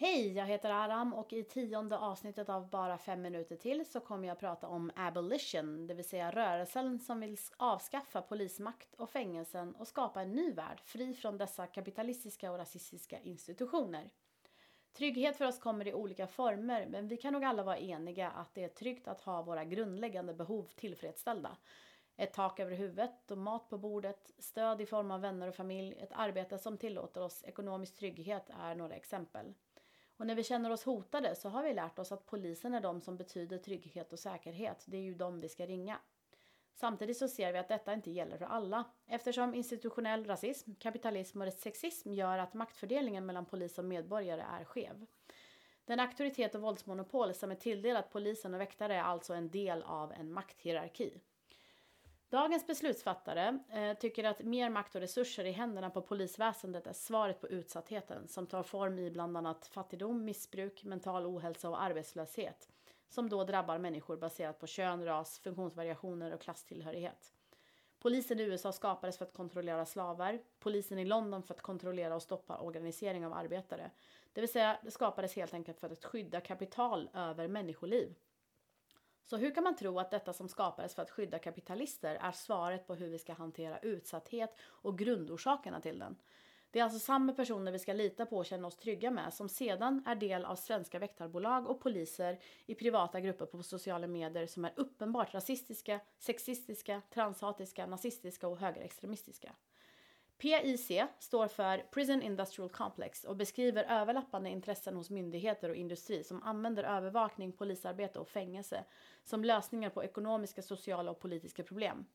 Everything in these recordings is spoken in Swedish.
Hej, jag heter Aram och i tionde avsnittet av Bara fem minuter till så kommer jag att prata om abolition, det vill säga rörelsen som vill avskaffa polismakt och fängelsen och skapa en ny värld fri från dessa kapitalistiska och rasistiska institutioner. Trygghet för oss kommer i olika former men vi kan nog alla vara eniga att det är tryggt att ha våra grundläggande behov tillfredsställda. Ett tak över huvudet och mat på bordet, stöd i form av vänner och familj, ett arbete som tillåter oss ekonomisk trygghet är några exempel. Och när vi känner oss hotade så har vi lärt oss att polisen är de som betyder trygghet och säkerhet. Det är ju de vi ska ringa. Samtidigt så ser vi att detta inte gäller för alla eftersom institutionell rasism, kapitalism och sexism gör att maktfördelningen mellan polis och medborgare är skev. Den auktoritet och våldsmonopol som är tilldelat polisen och väktare är alltså en del av en makthierarki. Dagens beslutsfattare eh, tycker att mer makt och resurser i händerna på polisväsendet är svaret på utsattheten som tar form i bland annat fattigdom, missbruk, mental ohälsa och arbetslöshet som då drabbar människor baserat på kön, ras, funktionsvariationer och klasstillhörighet. Polisen i USA skapades för att kontrollera slavar, polisen i London för att kontrollera och stoppa organisering av arbetare. Det vill säga, det skapades helt enkelt för att skydda kapital över människoliv. Så hur kan man tro att detta som skapades för att skydda kapitalister är svaret på hur vi ska hantera utsatthet och grundorsakerna till den? Det är alltså samma personer vi ska lita på och känna oss trygga med som sedan är del av svenska väktarbolag och poliser i privata grupper på sociala medier som är uppenbart rasistiska, sexistiska, transhatiska, nazistiska och högerextremistiska. PIC står för Prison Industrial Complex och beskriver överlappande intressen hos myndigheter och industri som använder övervakning, polisarbete och fängelse som lösningar på ekonomiska, sociala och politiska problem.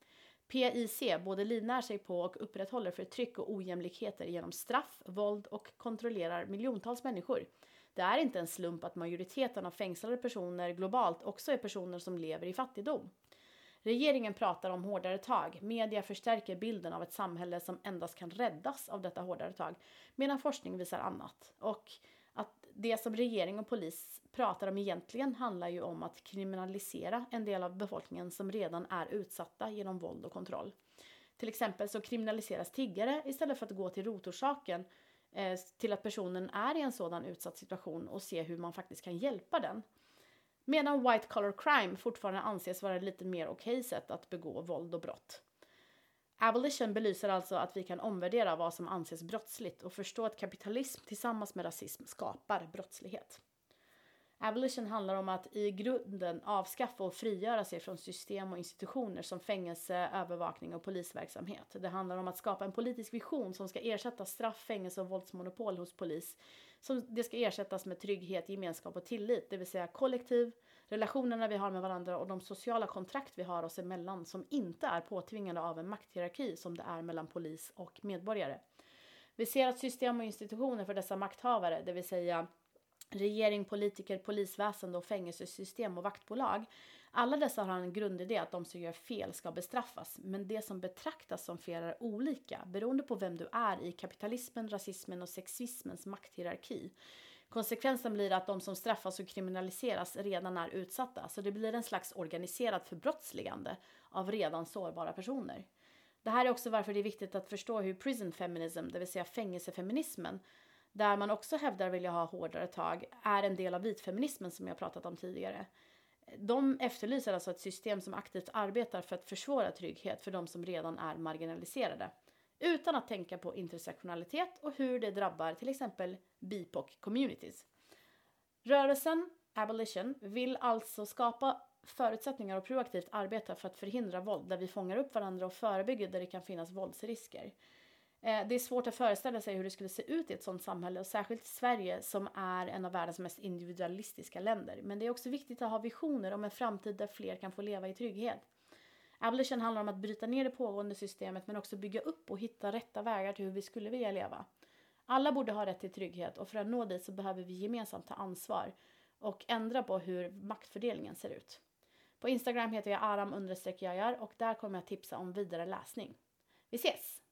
PIC både livnär sig på och upprätthåller förtryck och ojämlikheter genom straff, våld och kontrollerar miljontals människor. Det är inte en slump att majoriteten av fängslade personer globalt också är personer som lever i fattigdom. Regeringen pratar om hårdare tag. Media förstärker bilden av ett samhälle som endast kan räddas av detta hårdare tag, medan forskning visar annat. Och att det som regering och polis pratar om egentligen handlar ju om att kriminalisera en del av befolkningen som redan är utsatta genom våld och kontroll. Till exempel så kriminaliseras tiggare istället för att gå till rotorsaken eh, till att personen är i en sådan utsatt situation och se hur man faktiskt kan hjälpa den. Medan white collar crime fortfarande anses vara ett lite mer okej okay sätt att begå våld och brott. Abolition belyser alltså att vi kan omvärdera vad som anses brottsligt och förstå att kapitalism tillsammans med rasism skapar brottslighet. Abolition handlar om att i grunden avskaffa och frigöra sig från system och institutioner som fängelse, övervakning och polisverksamhet. Det handlar om att skapa en politisk vision som ska ersätta straff, fängelse och våldsmonopol hos polis. Som det ska ersättas med trygghet, gemenskap och tillit, det vill säga kollektiv, relationerna vi har med varandra och de sociala kontrakt vi har oss emellan som inte är påtvingade av en makthierarki som det är mellan polis och medborgare. Vi ser att system och institutioner för dessa makthavare, det vill säga regering, politiker, polisväsende och fängelsesystem och vaktbolag. Alla dessa har en grundidé att de som gör fel ska bestraffas, men det som betraktas som fel är olika beroende på vem du är i kapitalismen, rasismen och sexismens makthierarki. Konsekvensen blir att de som straffas och kriminaliseras redan är utsatta, så det blir en slags organiserat förbrottsligande av redan sårbara personer. Det här är också varför det är viktigt att förstå hur prison feminism, det vill säga fängelsefeminismen, där man också hävdar vilja ha hårdare tag, är en del av vitfeminismen som jag pratat om tidigare. De efterlyser alltså ett system som aktivt arbetar för att försvåra trygghet för de som redan är marginaliserade. Utan att tänka på intersektionalitet och hur det drabbar till exempel BIPOC-communities. Rörelsen Abolition vill alltså skapa förutsättningar och proaktivt arbeta för att förhindra våld där vi fångar upp varandra och förebygger där det kan finnas våldsrisker. Eh, det är svårt att föreställa sig hur det skulle se ut i ett sådant samhälle och särskilt Sverige som är en av världens mest individualistiska länder. Men det är också viktigt att ha visioner om en framtid där fler kan få leva i trygghet. Abolition handlar om att bryta ner det pågående systemet men också bygga upp och hitta rätta vägar till hur vi skulle vilja leva. Alla borde ha rätt till trygghet och för att nå dit så behöver vi gemensamt ta ansvar och ändra på hur maktfördelningen ser ut. På Instagram heter jag aram och där kommer jag tipsa om vidare läsning. Vi ses!